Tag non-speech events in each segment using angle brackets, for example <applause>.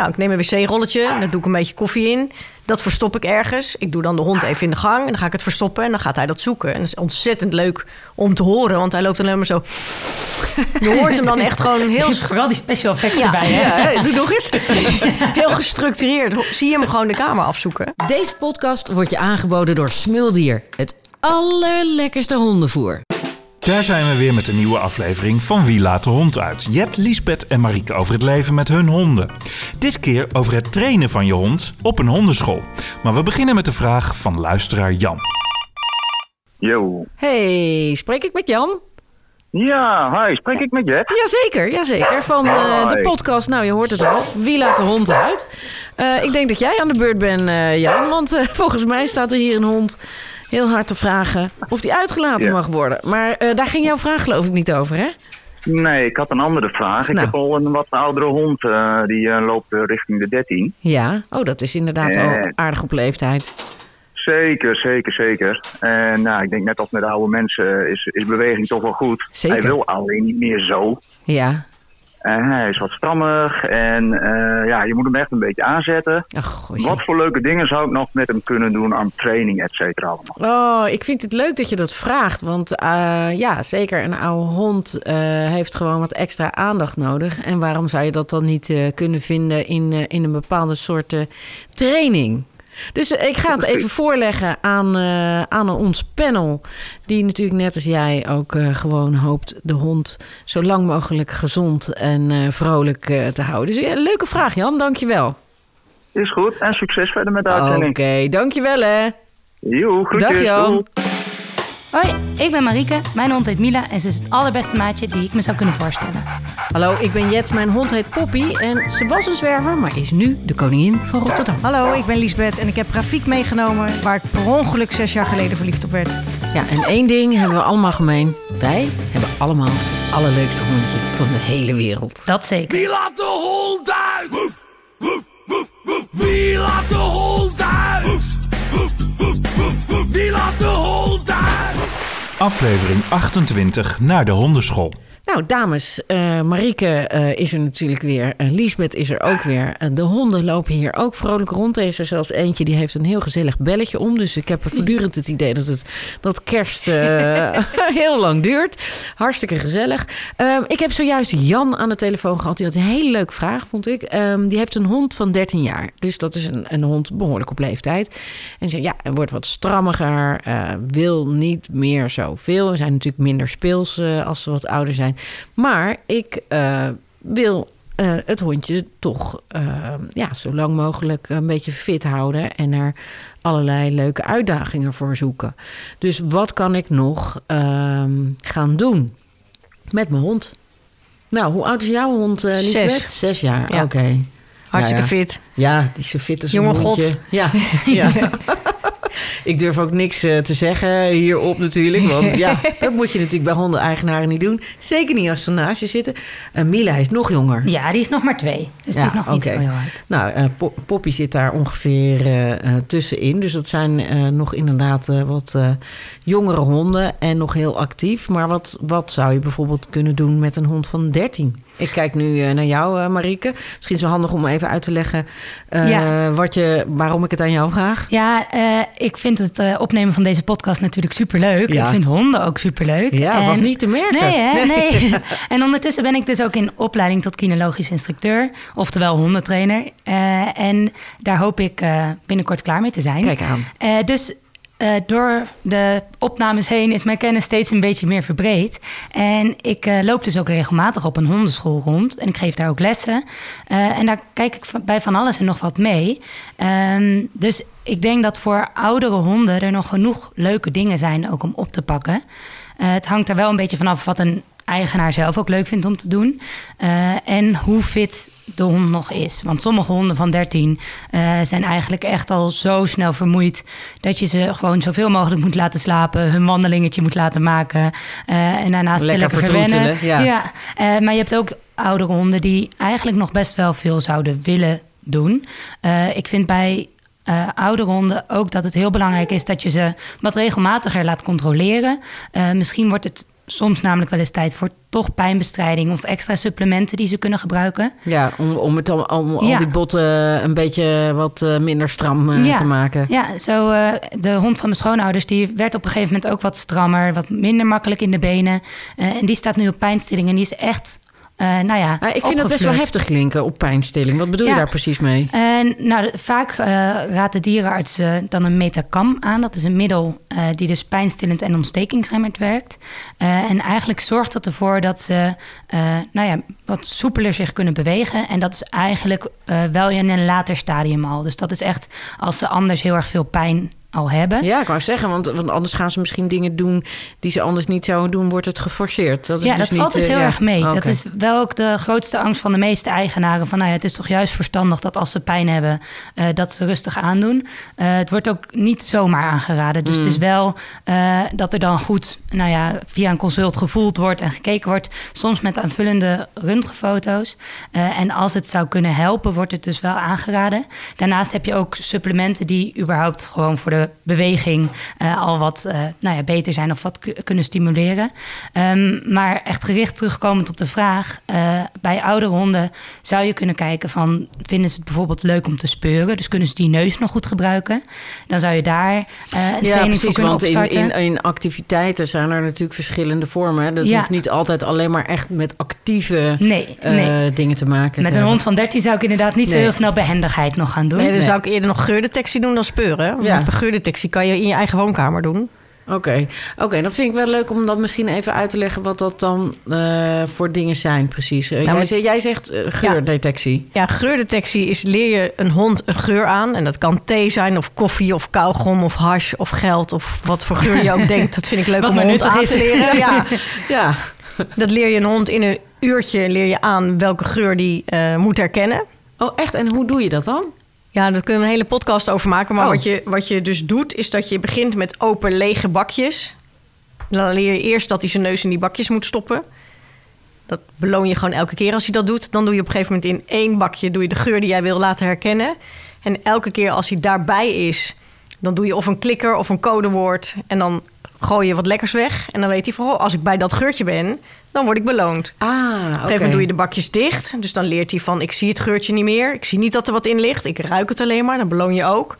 Nou, ik neem een wc-rolletje daar doe ik een beetje koffie in. Dat verstop ik ergens. Ik doe dan de hond even in de gang en dan ga ik het verstoppen en dan gaat hij dat zoeken. En dat is ontzettend leuk om te horen, want hij loopt alleen maar zo. Je hoort hem dan echt gewoon heel. <laughs> Vooral die special effects Ja, erbij, hè? ja, doe nog eens. <laughs> Heel gestructureerd. Zie je hem gewoon de kamer afzoeken. Deze podcast wordt je aangeboden door Smuldier. Het allerlekkerste hondenvoer. Daar zijn we weer met een nieuwe aflevering van Wie laat de hond uit? Jet, Liesbeth en Marieke over het leven met hun honden. Dit keer over het trainen van je hond op een hondenschool. Maar we beginnen met de vraag van luisteraar Jan. Yo. Hey, spreek ik met Jan? Ja, hi, spreek ik met Jet? Jazeker, jazeker. Van eh, de podcast, nou je hoort het al, Wie laat de hond uit? Eh, ik denk dat jij aan de beurt bent, eh, Jan. Want <laughs> volgens mij staat er hier een hond heel hard te vragen of die uitgelaten Ja. mag worden. Maar eh, daar ging jouw vraag geloof ik niet over, hè? Nee, ik had een andere vraag. Ik Nou. heb al een wat oudere hond, eh, die eh, loopt richting de 13. Ja, oh dat is inderdaad Eh. al aardig op leeftijd. Zeker, zeker, zeker. En nou, ik denk net als met oude mensen is, is beweging toch wel goed. Zeker. Hij wil alleen niet meer zo. Ja, En hij is wat strammig en eh, ja, je moet hem echt een beetje aanzetten. ach. Wat voor leuke dingen zou ik nog met hem kunnen doen aan training, et cetera allemaal? Oh, ik vind het leuk dat je dat vraagt. Want eh, ja, zeker een oude hond eh, heeft gewoon wat extra aandacht nodig. En waarom zou je dat dan niet kunnen vinden in, in een bepaalde soort training? Dus ik ga het even voorleggen aan, eh, aan ons panel. Die natuurlijk net als jij ook eh, gewoon hoopt de hond zo lang mogelijk gezond en eh, vrolijk te houden. Dus ja, leuke vraag Jan, dankjewel. Is goed en succes verder met de Oké, uitzending. dankjewel hè. Joe, groetjes. Dag Jan. Doei. Hoi, ik ben Marieke. Mijn hond heet Mila en ze is het allerbeste maatje die ik me zou kunnen voorstellen. Hallo, ik ben Jet, mijn hond heet Poppy en ze was een zwerver, maar is nu de koningin van Rotterdam. Hallo, ik ben Liesbeth en ik heb Rafiek meegenomen waar ik per ongeluk zes jaar geleden verliefd op werd. Ja, en één ding hebben we allemaal gemeen. Wij hebben allemaal het allerleukste hondje van de hele wereld. Dat zeker. Wie laat de hond uit? Woef, woef, woef, woef. Wie laat de hond uit? Woef, woef, woef, woef, woef. Wie laat de hond uit? Aflevering 28 naar de hondenschool. Nou, dames, eh Marieke eh, is er natuurlijk weer. Eh, Liesbeth is er ook weer. De honden lopen hier ook vrolijk rond. Er is er zelfs eentje die heeft een heel gezellig belletje om. Dus ik heb voortdurend het idee dat, het, dat kerst eh, <laughs> heel lang duurt. Hartstikke gezellig. Ehm, ik heb zojuist Jan aan de telefoon gehad. Die had een hele leuke vraag, vond ik. Ehm, die heeft een hond van 13 jaar. Dus dat is een, een hond behoorlijk op leeftijd. En ze ja, wordt wat strammiger. wil niet meer zoveel. Er zijn natuurlijk minder speels als ze wat ouder zijn. Maar ik eh, wil eh, het hondje toch eh, ja, zo lang mogelijk een beetje fit houden en er allerlei leuke uitdagingen voor zoeken. Dus wat kan ik nog ehm, gaan doen met mijn hond? Nou, hoe oud is jouw hond, eh Zes. Lisbeth? Zes jaar, Ja. oké. Hartstikke Ja, ja. fit. Ja, die is zo fit als Jonge een god. hondje. Ja, <laughs> ja. <laughs> <laughs> Ik durf ook niks eh, te zeggen hierop natuurlijk. Want <laughs> ja, dat moet je natuurlijk bij hondeneigenaren niet doen. Zeker niet als ze naast je zitten. Eh, Mila is nog jonger. Ja, die is nog maar twee. Dus die is nog niet zo heel hard. Nou, Po- Poppy zit daar ongeveer tussenin. Dus dat zijn nog inderdaad wat jongere honden en nog heel actief. Maar wat, wat zou je bijvoorbeeld kunnen doen met een hond van 13? Ik kijk nu eh, naar jou, eh, Marieke. Misschien is het handig om even uit te leggen eh, Ja. wat je, waarom ik het aan jou vraag. Ja, ik vind het opnemen van deze podcast natuurlijk superleuk. Ja. Ik vind honden ook superleuk. Ja, was niet te merken. Nee, hè? nee. <laughs> en ondertussen ben ik dus ook in opleiding tot kinologisch instructeur. Oftewel hondentrainer. En daar hoop ik binnenkort klaar mee te zijn. Kijk aan. Dus eh, door de opnames heen is mijn kennis steeds een beetje meer verbreed. En ik eh, loop dus ook regelmatig op een hondenschool rond. En ik geef daar ook lessen. Eh, en daar kijk ik bij van alles en nog wat mee. Ehm, dus ik denk dat voor oudere honden er nog genoeg leuke dingen zijn ook om op te pakken. Het hangt er wel een beetje vanaf wat een eigenaar zelf ook leuk vindt om te doen. Eh, en hoe fit de hond nog is. Want sommige honden van 13 eh, zijn eigenlijk echt al zo snel vermoeid... dat je ze gewoon zoveel mogelijk moet laten slapen... hun wandelingetje moet laten maken... eh, en daarnaast Lekker lekker verwennen. ja. maar je hebt ook oudere honden... die eigenlijk nog best wel veel zouden willen doen. Ik vind bij oudere honden ook dat het heel belangrijk is... dat je ze wat regelmatiger laat controleren. Misschien wordt het soms namelijk wel eens tijd voor toch pijnbestrijding of extra supplementen die ze kunnen gebruiken. Ja, om, om, het, om al die botten een beetje wat eh, minder stram eh, Ja. te maken. Ja, zo eh, de hond van mijn schoonouders die werd op een gegeven moment ook wat strammer, wat minder makkelijk in de benen. En die staat nu op pijnstilling en die is echt, nou ja, Ah, ik vind dat best wel heftig klinken op pijnstilling. Wat bedoel je daar precies mee? En nou, de- vaak eh raadt de dierenarts eh, dan een metacam aan. Dat is een middel eh, die dus pijnstillend en ontstekingsremmend werkt. Eh, en eigenlijk zorgt dat ervoor dat ze eh, nou ja, wat soepeler zich kunnen bewegen. En dat is eigenlijk eh, wel in een later stadium al. Dus dat is echt als ze anders heel erg veel pijn al hebben. Ja, ik wou zeggen, want, want anders gaan ze misschien dingen doen die ze anders niet zouden doen, wordt het geforceerd. Dat is ja, dus dat valt dus eh, heel ja. erg mee. Oké. Dat is wel ook de grootste angst van de meeste eigenaren. Van, nou ja, het is toch juist verstandig dat als ze pijn hebben, eh, dat ze rustig aandoen. Eh, het wordt ook niet zomaar aangeraden. Dus het is wel dat er dan goed nou ja, via een consult gevoeld wordt en gekeken wordt. Soms met aanvullende röntgenfoto's. En als het zou kunnen helpen, wordt het dus wel aangeraden. Daarnaast heb je ook supplementen die überhaupt gewoon voor de beweging eh, al wat eh, nou ja, beter zijn of wat ku- kunnen stimuleren. Ehm, maar echt gericht terugkomend op de vraag, eh, bij oudere honden zou je kunnen kijken van vinden ze het bijvoorbeeld leuk om te speuren, dus kunnen ze die neus nog goed gebruiken. Dan zou je daar eh, een Ja, training voor precies, kunnen want in, in, in activiteiten zijn er natuurlijk verschillende vormen. hè. Dat Ja. hoeft niet altijd alleen maar echt met actieve nee, eh, nee. dingen te maken. Met te een hond van 13 zou ik inderdaad niet zo heel snel behendigheid nog gaan doen. Nee, dan Nee. zou ik eerder nog geurdetectie doen dan speuren. Ja. Geurdetectie kan je in je eigen woonkamer doen. Oké, Oké, dan vind ik wel leuk om dat misschien even uit te leggen wat dat dan eh, voor dingen zijn precies. Eh, Nou, jij, maar- zegt- jij zegt eh, geurdetectie. Ja, geurdetectie is leer je een hond een geur aan. En dat kan thee zijn of koffie of kauwgom of hash of geld of wat voor geur je ook <laughs> denkt. Dat vind ik leuk om een hond aan is. te leren. Ja, <laughs> Ja. dat leer je een hond in een uurtje leer je aan welke geur die moet herkennen. Oh, echt? En hoe doe je dat dan? Ja, daar kunnen we een hele podcast over maken. Maar Oh. wat, je, wat je dus doet, is dat je begint met open lege bakjes. Dan leer je eerst dat hij zijn neus in die bakjes moet stoppen. Dat beloon je gewoon elke keer als hij dat doet. Dan doe je op een gegeven moment in één bakje doe je de geur die jij wil laten herkennen. En elke keer als hij daarbij is, dan doe je of een klikker of een codewoord. En dan gooi je wat lekkers weg. En dan weet hij van, oh, als ik bij dat geurtje ben, dan word ik beloond. Ah, Op een oké. gegeven moment doe je de bakjes dicht. Dus dan leert hij van, ik zie het geurtje niet meer. Ik zie niet dat er wat in ligt. Ik ruik het alleen maar. Dan beloon je ook.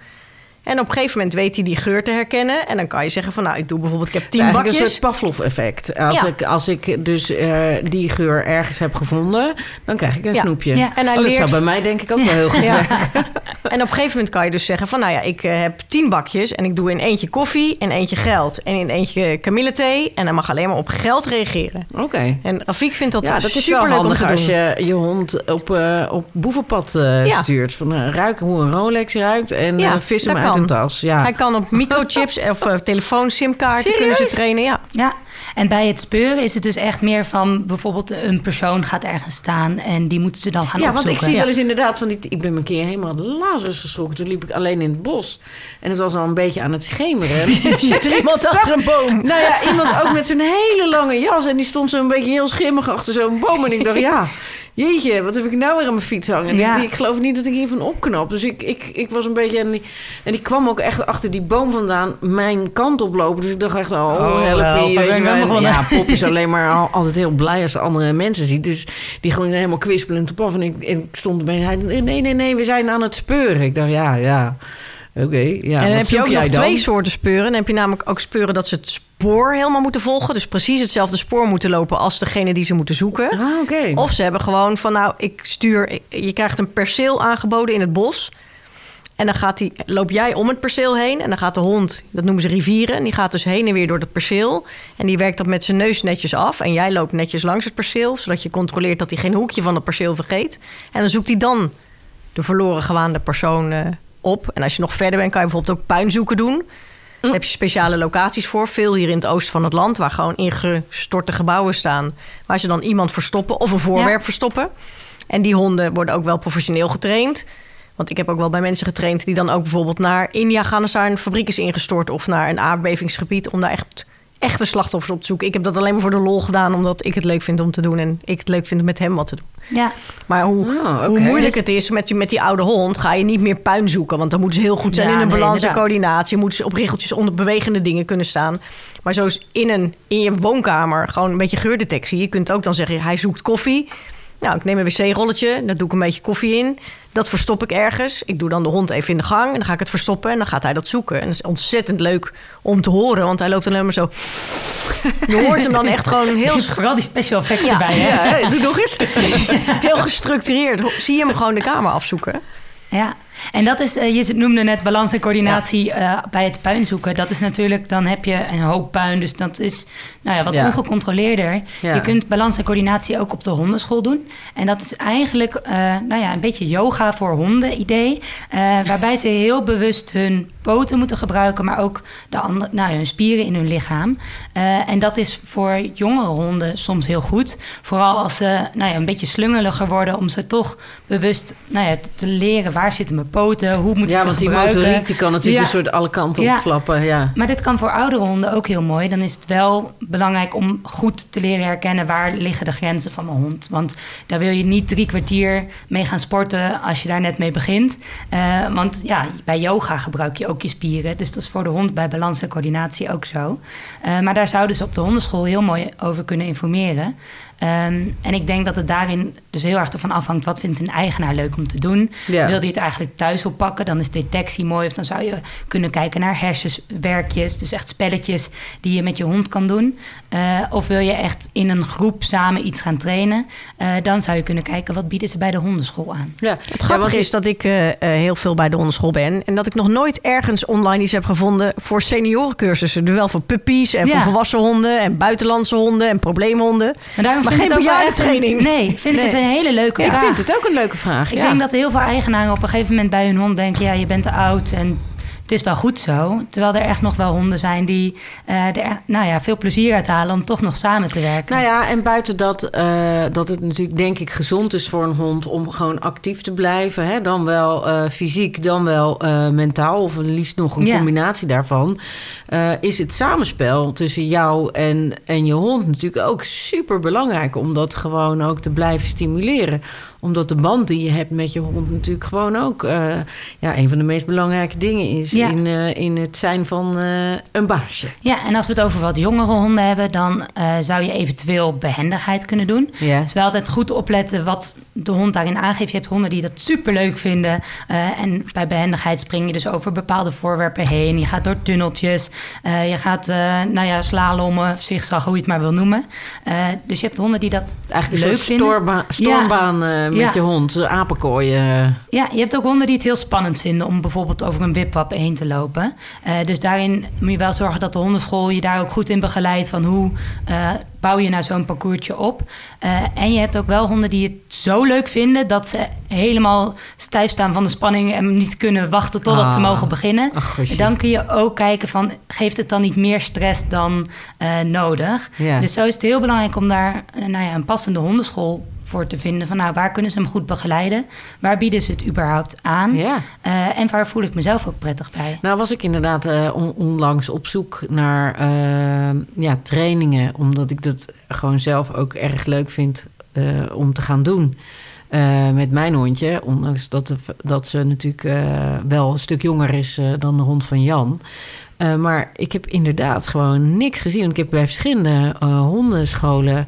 En op een gegeven moment weet hij die geur te herkennen. En dan kan je zeggen van, nou, ik doe bijvoorbeeld, ik heb tien bakjes. een soort Pavlov-effect. Als, Ja. ik, als ik dus eh, die geur ergens heb gevonden, dan krijg ik een Ja. snoepje. Ja. En hij Oh, dat leert- zou bij mij denk ik ook wel heel goed Ja. werken. <laughs> En op een gegeven moment kan je dus zeggen van... nou ja, ik eh, heb tien bakjes en ik doe in eentje koffie en eentje geld... en in eentje kamillethee en hij mag alleen maar op geld reageren. Oké. En Rafik vindt dat, Ja, dat is om handig als je je hond op, eh, op boevenpad eh, Ja. stuurt. Van ruiken hoe een Rolex ruikt en Ja, vis hem uit kan. Een. Ja. Hij kan op microchips <laughs> of uh, telefoon, simkaarten kunnen ze trainen. Ja. Ja, en bij het speuren is het dus echt meer van bijvoorbeeld een persoon gaat ergens staan en die moeten ze dan gaan Ja, want opzoeken. ik zie wel eens inderdaad van die... Ik ben een keer helemaal de Lazarus geschrokken. Toen liep ik alleen in het bos. En het was al een beetje aan het schemeren. <laughs> Zit <laughs> er iemand achter een boom? Nou ja, iemand ook met zo'n hele lange jas. En die stond zo'n beetje heel schimmig achter zo'n boom. En ik dacht, ja, jeetje, wat heb ik nou weer aan mijn fiets hangen? Ja. Ik, ik geloof niet dat ik hiervan opknap. Dus ik, ik, ik was een beetje... En die, en die kwam ook echt achter die boom vandaan mijn kant oplopen. Dus ik dacht echt, oh, Oh, help Weet je wel. Ja, Pop is alleen maar al- altijd heel blij als ze andere mensen ziet. Dus die gewoon helemaal kwispelend op af. En ik, en ik stond erbij. Hij, nee, nee, nee, we zijn aan het speuren. Ik dacht, ja, ja. Oké, ja. en dan heb je ook nog dan? twee soorten speuren. Dan heb je namelijk ook speuren dat ze het spoor helemaal moeten volgen. Dus precies hetzelfde spoor moeten lopen als degene die ze moeten zoeken. Ah, oké. Of ze hebben gewoon van, nou, ik stuur... Je krijgt een perceel aangeboden in het bos. En dan gaat die, loop jij om het perceel heen. En dan gaat de hond, dat noemen ze rivieren... en die gaat dus heen en weer door het perceel. En die werkt dat met zijn neus netjes af. En jij loopt netjes langs het perceel... zodat je controleert dat hij geen hoekje van het perceel vergeet. En dan zoekt hij dan de verloren gewaande persoon eh, op. En als je nog verder bent, kan je bijvoorbeeld ook puinzoeken doen... Daar heb je speciale locaties voor. Veel hier in het oosten van het land, waar gewoon ingestorte gebouwen staan. Waar ze dan iemand verstoppen of een voorwerp Ja. verstoppen. En die honden worden ook wel professioneel getraind. Want ik heb ook wel bij mensen getraind die dan ook bijvoorbeeld naar India gaan als daar een fabriek is ingestort. Of naar een aardbevingsgebied om daar echt echte slachtoffers op te zoeken. Ik heb dat alleen maar voor de lol gedaan, omdat ik het leuk vind om te doen en ik het leuk vind om met hem wat te doen. Ja, Maar hoe, Oh, hoe moeilijk Dus- het is met, die- met die oude hond, ga je niet meer puin zoeken. Want dan moeten ze heel goed zijn Ja, in een nee, balans en coördinatie. Moeten ze op riggeltjes onder bewegende dingen kunnen staan. Maar zo is in, een, in je woonkamer gewoon een beetje geurdetectie. Je kunt ook dan zeggen, hij zoekt koffie. Nou, ik neem een wc-rolletje, daar doe ik een beetje koffie in. Dat verstop ik ergens. Ik doe dan de hond even in de gang en dan ga ik het verstoppen. En dan gaat hij dat zoeken. En dat is ontzettend leuk om te horen, want hij loopt alleen maar zo... Je hoort hem dan echt gewoon heel <laughs> vooral die special effects ja, erbij. Hè? ja, doe nog eens. Heel gestructureerd. Zie je hem gewoon de kamer afzoeken? Ja, en dat is, eh, je noemde net balans en coördinatie eh, bij het puin zoeken. Dat is natuurlijk, dan heb je een hoop puin, dus dat is nou ja, wat Ja. ongecontroleerder. Ja. Je kunt balans en coördinatie ook op de hondenschool doen. En dat is eigenlijk eh, nou ja, een beetje yoga voor honden idee. waarbij ze heel bewust hun poten moeten gebruiken, maar ook de andere, nou hun spieren in hun lichaam. En dat is voor jongere honden soms heel goed. Vooral als ze nou ja, een beetje slungeliger worden, om ze toch bewust nou ja, te- te leren waar zitten mijn poten, hoe moet ik Ja, want die motoriek die kan natuurlijk Ja. een soort alle kanten Ja. opflappen. Ja. Maar dit kan voor oudere honden ook heel mooi. Dan is het wel belangrijk om goed te leren herkennen waar liggen de grenzen van mijn hond. Want daar wil je niet drie kwartier mee gaan sporten als je daar net mee begint. Eh, want ja, bij yoga gebruik je ook je spieren. Dus dat is voor de hond bij balans en coördinatie ook zo. Eh, maar daar zouden ze op de hondenschool heel mooi over kunnen informeren. Ehm, en ik denk dat het daarin dus heel erg ervan afhangt... wat vindt een eigenaar leuk om te doen? Ja. Wil die het eigenlijk thuis oppakken? Dan is detectie mooi. Of dan zou je kunnen kijken naar hersenswerkjes. Dus echt spelletjes die je met je hond kan doen. Eh, of wil je echt in een groep samen iets gaan trainen? Eh, dan zou je kunnen kijken, wat bieden ze bij de hondenschool aan? Ja. Het grappige is dat ik eh, heel veel bij de hondenschool ben. En dat ik nog nooit ergens online iets heb gevonden voor seniorencursussen. Dus wel voor puppies en Ja. voor volwassen honden en buitenlandse honden en probleemhonden. Maar, daarom Maar ik geen bejaardentraining. een- Nee, vind ik het een hele leuke Ik vraag. vind het ook een leuke vraag. Ik ja. denk dat heel veel eigenaren op een gegeven moment bij hun hond denken... ja, je bent te oud en het is wel goed zo. Terwijl er echt nog wel honden zijn die eh, er nou ja, veel plezier uit halen... om toch nog samen te werken. Nou ja, en buiten dat, eh, dat het natuurlijk denk ik gezond is voor een hond om gewoon actief te blijven. Hè? Dan wel eh, fysiek, dan wel mentaal, of liefst nog een Ja. combinatie daarvan. is het samenspel tussen jou en, en je hond natuurlijk ook super belangrijk om dat gewoon ook te blijven stimuleren. Omdat de band die je hebt met je hond natuurlijk gewoon ook eh, ja, een van de meest belangrijke dingen is Ja. in, eh, in het zijn van eh, een baasje. Ja, en als we het over wat jongere honden hebben... dan zou je eventueel behendigheid kunnen doen. Ja. Dus wel altijd goed opletten wat de hond daarin aangeeft. Je hebt honden die dat superleuk vinden. eh, en bij behendigheid spring je dus over bepaalde voorwerpen heen. Je gaat door tunneltjes. eh, je gaat, eh, nou ja, slalommen, zigzag, hoe je het maar wil noemen. Dus je hebt honden die dat Eigenlijk leuk vinden. stormba- stormbaan met Ja. je hond. Apenkooien. Ja, je hebt ook honden die het heel spannend vinden om bijvoorbeeld over een wipwap heen te lopen. Dus daarin moet je wel zorgen dat de hondenschool je daar ook goed in begeleidt van hoe bouw je nou zo'n parcoursje op. Eh, en je hebt ook wel honden die het zo leuk vinden dat ze helemaal stijf staan van de spanning en niet kunnen wachten totdat ze Ah. mogen beginnen. Ach. En dan kun je ook kijken van geeft het dan niet meer stress dan eh, nodig. Dus zo is het heel belangrijk om daar eh, nou ja, een passende hondenschool voor te vinden. Van nou, waar kunnen ze hem goed begeleiden? Waar bieden ze het überhaupt aan? Ja. Eh, en waar voel ik mezelf ook prettig bij? Nou was ik inderdaad eh, on- onlangs op zoek naar eh, ja, trainingen. Omdat ik dat gewoon zelf ook erg leuk vind eh, om te gaan doen. met mijn hondje. Ondanks dat, de- dat ze natuurlijk wel een stuk jonger is dan de hond van Jan. Maar ik heb inderdaad gewoon niks gezien. Want ik heb bij verschillende hondenscholen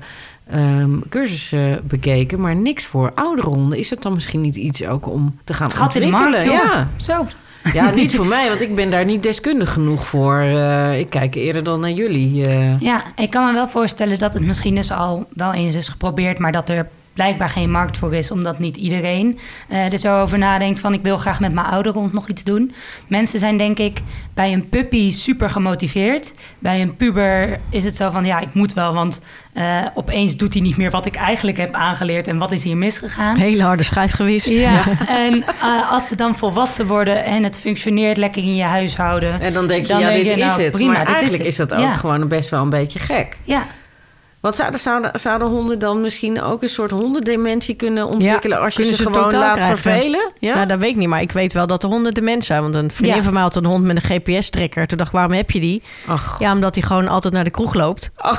ehm, cursussen bekeken. Maar niks voor oudere honden. Is dat dan misschien niet iets ook om te gaan Gat in de ontwikkelen? markt, joh. Ja. Zo. Ja, niet voor mij, want ik ben daar niet deskundig genoeg voor. Eh, ik kijk eerder dan naar jullie. eh. Ja, ik kan me wel voorstellen dat het misschien dus al wel eens is geprobeerd, maar dat er blijkbaar geen markt voor is, omdat niet iedereen eh, er zo over nadenkt van ik wil graag met mijn oudere hond nog iets doen. Mensen zijn denk ik bij een puppy super gemotiveerd. Bij een puber is het zo van ja, ik moet wel, want eh, opeens doet hij niet meer wat ik eigenlijk heb aangeleerd en wat is hier misgegaan. Hele harde schijfgewist. Ja, en eh, als ze dan volwassen worden en het functioneert lekker in je huishouden. En dan denk je, Dan ja, denk dit je, nou, is het. prima, maar dit is eigenlijk het. is dat ook Ja. gewoon best wel een beetje gek. Ja, Want zouden, zouden, zouden honden dan misschien ook een soort hondendementie kunnen ontwikkelen... als je ze, ze gewoon laat krijgen. vervelen? Ja? Nou, dat weet ik niet, maar ik weet wel dat de honden dement zijn. Want een vriendin Ja. van mij had een hond met een GPS-trekker. Toen dacht ik, waarom heb je die? Ach, Ja, omdat hij gewoon altijd naar de kroeg loopt. <laughs> oh,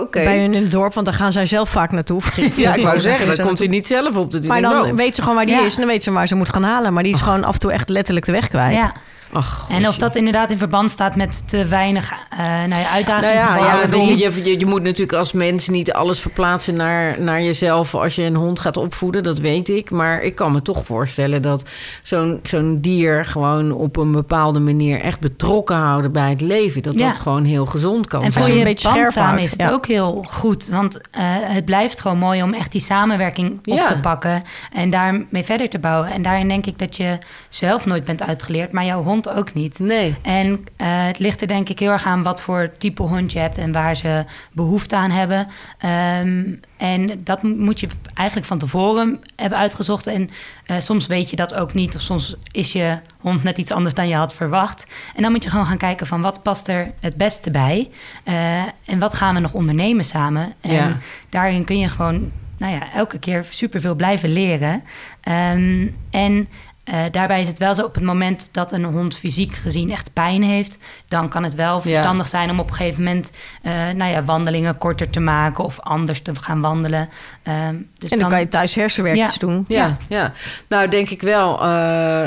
oké. Bij hun in het dorp, want daar gaan zij zelf vaak naartoe. <laughs> Ja, ik wou zeggen, dan komt hij niet zelf op de Maar dan weet ze gewoon waar die Ja. is en dan weet ze waar ze moet gaan halen. Maar die is gewoon af en toe echt letterlijk de weg kwijt. Ja. Ach, En of dat inderdaad in verband staat met te weinig eh nou ja, Nou uitdagingen. ja, weet je, hond. je, je, je moet natuurlijk als mens niet alles verplaatsen naar, naar jezelf als je een hond gaat opvoeden, dat weet ik. Maar ik kan me toch voorstellen dat zo'n zo'n dier gewoon op een bepaalde manier echt betrokken houden bij het leven. Dat Ja. dat gewoon heel gezond kan En zijn. voor je je een beetje band samen is het ja. ook heel goed. Want eh, het blijft gewoon mooi om echt die samenwerking op Ja. te pakken. En daarmee verder te bouwen. En daarin denk ik dat je zelf nooit bent uitgeleerd. Maar jouw hond ook niet. Nee. En eh, het ligt er denk ik heel erg aan wat voor type hond je hebt en waar ze behoefte aan hebben. Ehm, en dat mo- moet je eigenlijk van tevoren hebben uitgezocht. En eh, soms weet je dat ook niet, of soms is je hond net iets anders dan je had verwacht. En dan moet je gewoon gaan kijken van wat past er het beste bij Eh, en wat gaan we nog ondernemen samen. En Ja. daarin kun je gewoon nou ja, elke keer superveel blijven leren. Ehm, en eh, daarbij is het wel zo op het moment dat een hond fysiek gezien echt pijn heeft, dan kan het wel verstandig zijn om op een gegeven moment eh, nou ja, wandelingen korter te maken of anders te gaan wandelen. Ehm, dus En dan, kan je thuis hersenwerkjes Ja. doen. Ja, ja, nou denk ik wel. eh,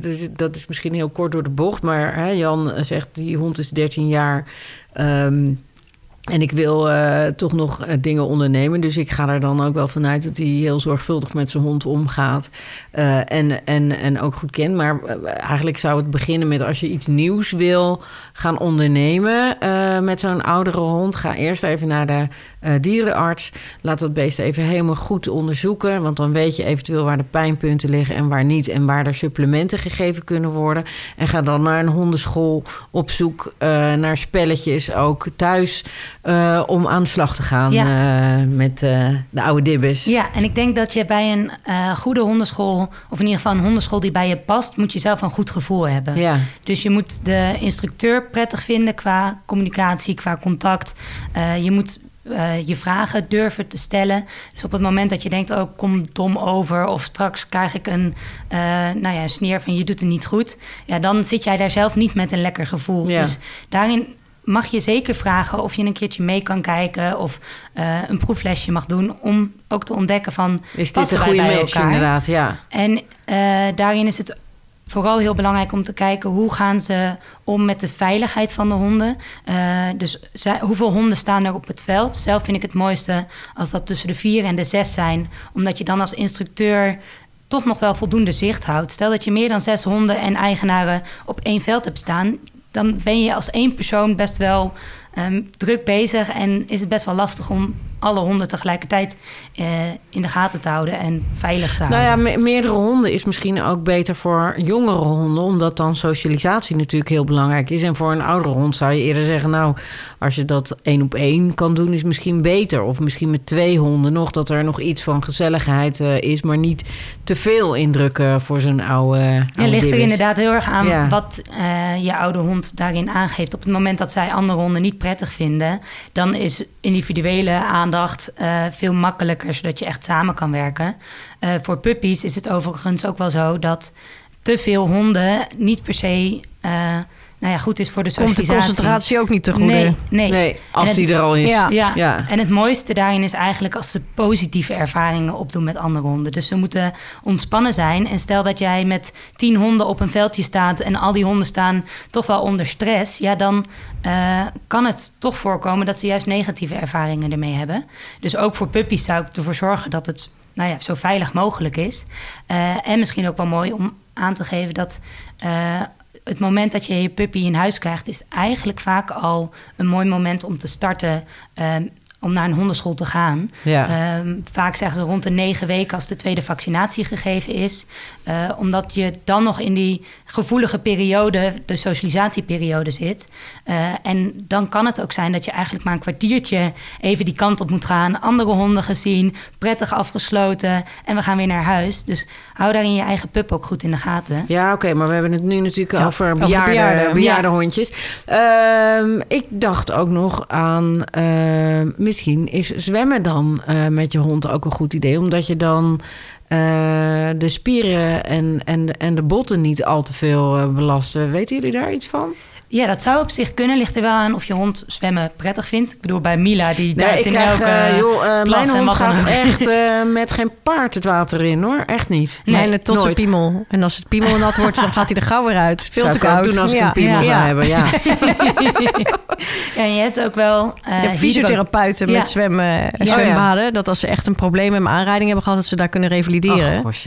is- dat is misschien heel kort door de bocht, maar hè, Jan zegt die hond is 13 jaar. ehm, en ik wil eh, toch nog eh, dingen ondernemen. Dus ik ga er dan ook wel vanuit dat hij heel zorgvuldig met zijn hond omgaat. eh, en, en, en ook goed kent. Maar eigenlijk zou het beginnen met als je iets nieuws wil gaan ondernemen met zo'n oudere hond. Ga eerst even naar de dierenarts. Laat dat beest even helemaal goed onderzoeken. Want dan weet je eventueel waar de pijnpunten liggen en waar niet. En waar er supplementen gegeven kunnen worden. En ga dan naar een hondenschool op zoek naar spelletjes ook thuis. Eh, om aan de slag te gaan Ja. eh, met eh, de oude dibbes. Ja, en ik denk dat je bij een goede hondenschool, of in ieder geval een hondenschool die bij je past, moet je zelf een goed gevoel hebben. Ja. Dus je moet de instructeur prettig vinden qua communicatie, qua contact. Je moet je vragen durven te stellen. Dus op het moment dat je denkt, oh, kom dom over... of straks krijg ik een, nou ja, een sneer van je doet het niet goed... ja, dan zit jij daar zelf niet met een lekker gevoel. Ja. Dus daarin mag je zeker vragen of je een keertje mee kan kijken... of eh, een proeflesje mag doen om ook te ontdekken van... Is dit een goede match elkaar? inderdaad? Ja. En eh, daarin is het vooral heel belangrijk om te kijken hoe gaan ze om met de veiligheid van de honden. Eh, dus zij- hoeveel honden staan er op het veld? Zelf vind ik het mooiste als dat tussen de vier en de zes zijn, omdat je dan als instructeur toch nog wel voldoende zicht houdt. Stel dat je meer dan zes honden en eigenaren op één veld hebt staan, dan ben je als één persoon best wel ehm, druk bezig en is het best wel lastig om alle honden tegelijkertijd eh, in de gaten te houden en veilig te Nou houden. ja, me- meerdere honden is misschien ook beter voor jongere honden, omdat dan socialisatie natuurlijk heel belangrijk is. En voor een oudere hond zou je eerder zeggen, nou, als je dat één op één kan doen, is misschien beter. Of misschien met twee honden nog, dat er nog iets van gezelligheid eh, is, maar niet te veel indrukken voor zo'n oude. Ja, oude ligt er inderdaad heel erg aan Ja. wat eh, je oude hond daarin aangeeft. Op het moment dat zij andere honden niet prettig vinden, dan is individuele aandacht eh, veel makkelijker, zodat je echt samen kan werken. Eh, voor puppies is het overigens ook wel zo dat te veel honden niet per se eh, nou ja, goed is voor de Komt de socialisatie. concentratie ook niet te goede? Nee, nee. Nee, als die er al is. Ja. Ja. Ja. en het mooiste daarin is eigenlijk als ze positieve ervaringen opdoen met andere honden. Dus ze moeten ontspannen zijn. En stel dat jij met tien honden op een veldje staat en al die honden staan toch wel onder stress, ja, dan eh, kan het toch voorkomen dat ze juist negatieve ervaringen ermee hebben. Dus ook voor puppies zou ik ervoor zorgen dat het nou ja, zo veilig mogelijk is. Eh, en misschien ook wel mooi om aan te geven dat. eh, het moment dat je je puppy in huis krijgt, is eigenlijk vaak al een mooi moment om te starten. ehm, om naar een hondenschool te gaan. Ja. Ehm, vaak zeggen ze rond de negen weken als de tweede vaccinatie gegeven is. Eh, omdat je dan nog in die gevoelige periode, de socialisatieperiode zit. Eh, en dan kan het ook zijn dat je eigenlijk maar een kwartiertje even die kant op moet gaan. Andere honden gezien, prettig afgesloten en we gaan weer naar huis. Dus hou daarin je eigen pup ook goed in de gaten. Ja, oké, maar we hebben het nu natuurlijk Ja, over bejaarde, bejaarde hondjes. Ehm, ik dacht ook nog aan ehm, misschien is zwemmen dan eh, met je hond ook een goed idee. Omdat je dan eh, de spieren en, en, en de botten niet al te veel eh, belasten. Weten jullie daar iets van? Ja, dat zou op zich kunnen. Ligt er wel aan of je hond zwemmen prettig vindt. Ik bedoel, bij Mila, die Nee, duikt ik in krijg, elke eh, joh, eh, plas mijn hond gaat ook. echt <laughs> eh, met geen paard het water in, hoor. Echt niet. Nee, Mijn tot zijn piemel. En als het piemel nat wordt, dan gaat hij er gauw weer uit. <laughs> Veel Zou te ik ook koud. doen als ik ja. een piemel ja. zou hebben, ja. <laughs> Ja, en je hebt ook wel... eh, Je hebt hydro- fysiotherapeuten Ja. met zwemmen, ja. zwembaden. Dat als ze echt een probleem met een aanrijding hebben gehad... dat ze daar kunnen revalideren. Ach.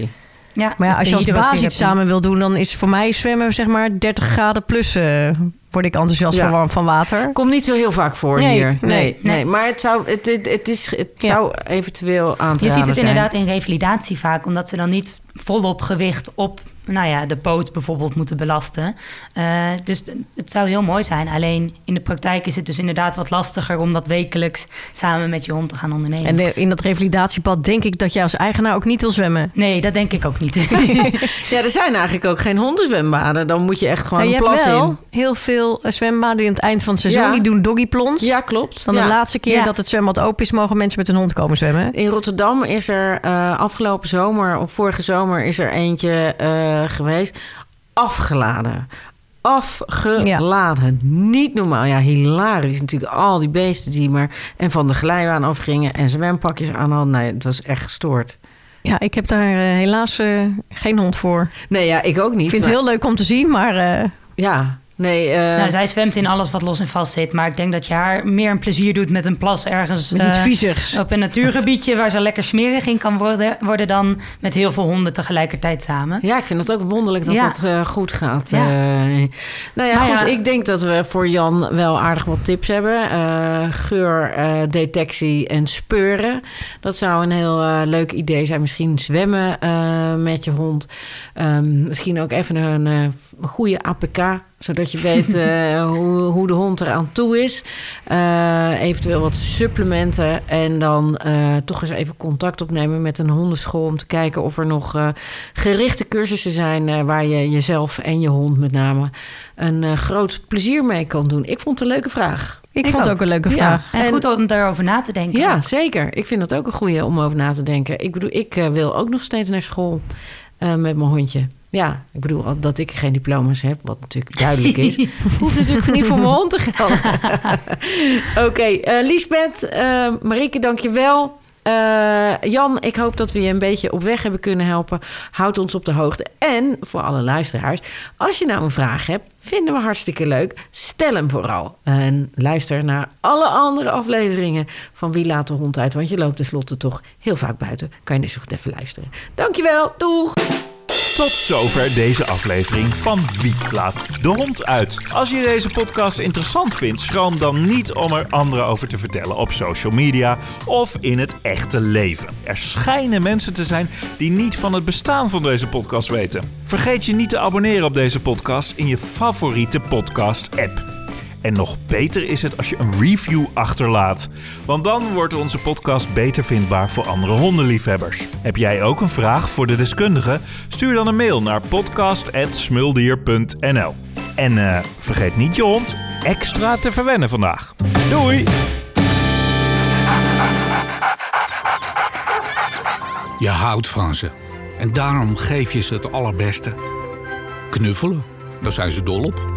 Ja, maar ja, dus als je als baas hydrotherapie. iets samen wil doen... dan is voor mij zwemmen zeg maar 30 graden plus... eh, word ik enthousiast Ja. van warm van water. Komt niet zo heel vaak voor Nee, hier. nee, Nee, nee, nee. Maar het zou, het, het, het is, het Ja. zou eventueel aan te Je ziet het zijn. inderdaad in revalidatie vaak, omdat ze dan niet volop gewicht op nou ja, de poot bijvoorbeeld moeten belasten. Eh, dus het zou heel mooi zijn. Alleen in de praktijk is het dus inderdaad wat lastiger om dat wekelijks samen met je hond te gaan ondernemen. En in dat revalidatiepad denk ik dat jij als eigenaar ook niet wil zwemmen. Nee, dat denk ik ook niet. <laughs> <laughs> Ja, er zijn eigenlijk ook geen hondenzwembaden. Dan moet je echt gewoon En je een hebt plas wel in. heel veel eh, zwembaden die aan het eind van het seizoen... Ja. die doen doggyplons. Ja, klopt. Dan Ja. de laatste keer Ja. dat het zwembad open is... mogen mensen met een hond komen zwemmen. In Rotterdam is er eh, afgelopen zomer, of vorige zomer, is er eentje eh, geweest. Afgeladen. Afgeladen. Niet normaal. Ja, hilarisch natuurlijk. Al die beesten die maar... En van de glijbaan afgingen en zwempakjes aan hadden. Nee, het was echt gestoord. Ja, ik heb daar eh, helaas eh, geen hond voor. Nee, ja, ik ook niet. Ik vind het heel leuk om te zien, maar... eh, Ja, nee... eh, nou, zij zwemt in alles wat los en vast zit. Maar ik denk dat je haar meer een plezier doet met een plas ergens... met iets eh, op een natuurgebiedje waar ze lekker smerig in kan worden, worden dan met heel veel honden tegelijkertijd samen. Ja, ik vind het ook wonderlijk dat Ja. het eh, goed gaat. Ja. Nou ja, Maar goed. ja. Ik denk dat we voor Jan wel aardig wat tips hebben. Geurdetectie en speuren. Dat zou een heel leuk idee zijn. Misschien zwemmen met je hond. Ehm, misschien ook even een goede APK. Zodat je weet eh, hoe, hoe de hond eraan toe is. Eh, eventueel wat supplementen. En dan eh, toch eens even contact opnemen met een hondenschool. Om te kijken of er nog eh, gerichte cursussen zijn. eh, waar je jezelf en je hond met name een eh, groot plezier mee kan doen. Ik vond het een leuke vraag. Ik, Ik vond het ook. ook een leuke Ja. vraag. En, goed om daarover na te denken. Ja, zeker. Ik vind dat ook een goede om over na te denken. Ik bedoel, ik wil ook nog steeds naar school eh, met mijn hondje. Ja, ik bedoel dat ik geen diploma's heb, wat natuurlijk duidelijk is. <laughs> Hoeft natuurlijk niet voor mijn hond te gelden. <laughs> Oké, eh Liesbeth, eh Marieke, dank je wel. Eh, Jan, ik hoop dat we je een beetje op weg hebben kunnen helpen. Houd ons op de hoogte. En voor alle luisteraars, als je nou een vraag hebt, vinden we hartstikke leuk. Stel hem vooral. En luister naar alle andere afleveringen van Wie laat de hond uit. Want je loopt tenslotte toch heel vaak buiten. Kan je zo goed even luisteren. Dankjewel, doeg! Tot zover deze aflevering van Wie laat de hond uit. Als je deze podcast interessant vindt, schroom dan niet om er anderen over te vertellen op social media of in het echte leven. Er schijnen mensen te zijn die niet van het bestaan van deze podcast weten. Vergeet je niet te abonneren op deze podcast in je favoriete podcast-app. En nog beter is het als je een review achterlaat. Want dan wordt onze podcast beter vindbaar voor andere hondenliefhebbers. Heb jij ook een vraag voor de deskundige? Stuur dan een mail naar podcast.smuldier.nl En eh, vergeet niet je hond extra te verwennen vandaag. Doei! Je houdt van ze. En daarom geef je ze het allerbeste. Knuffelen, daar zijn ze dol op.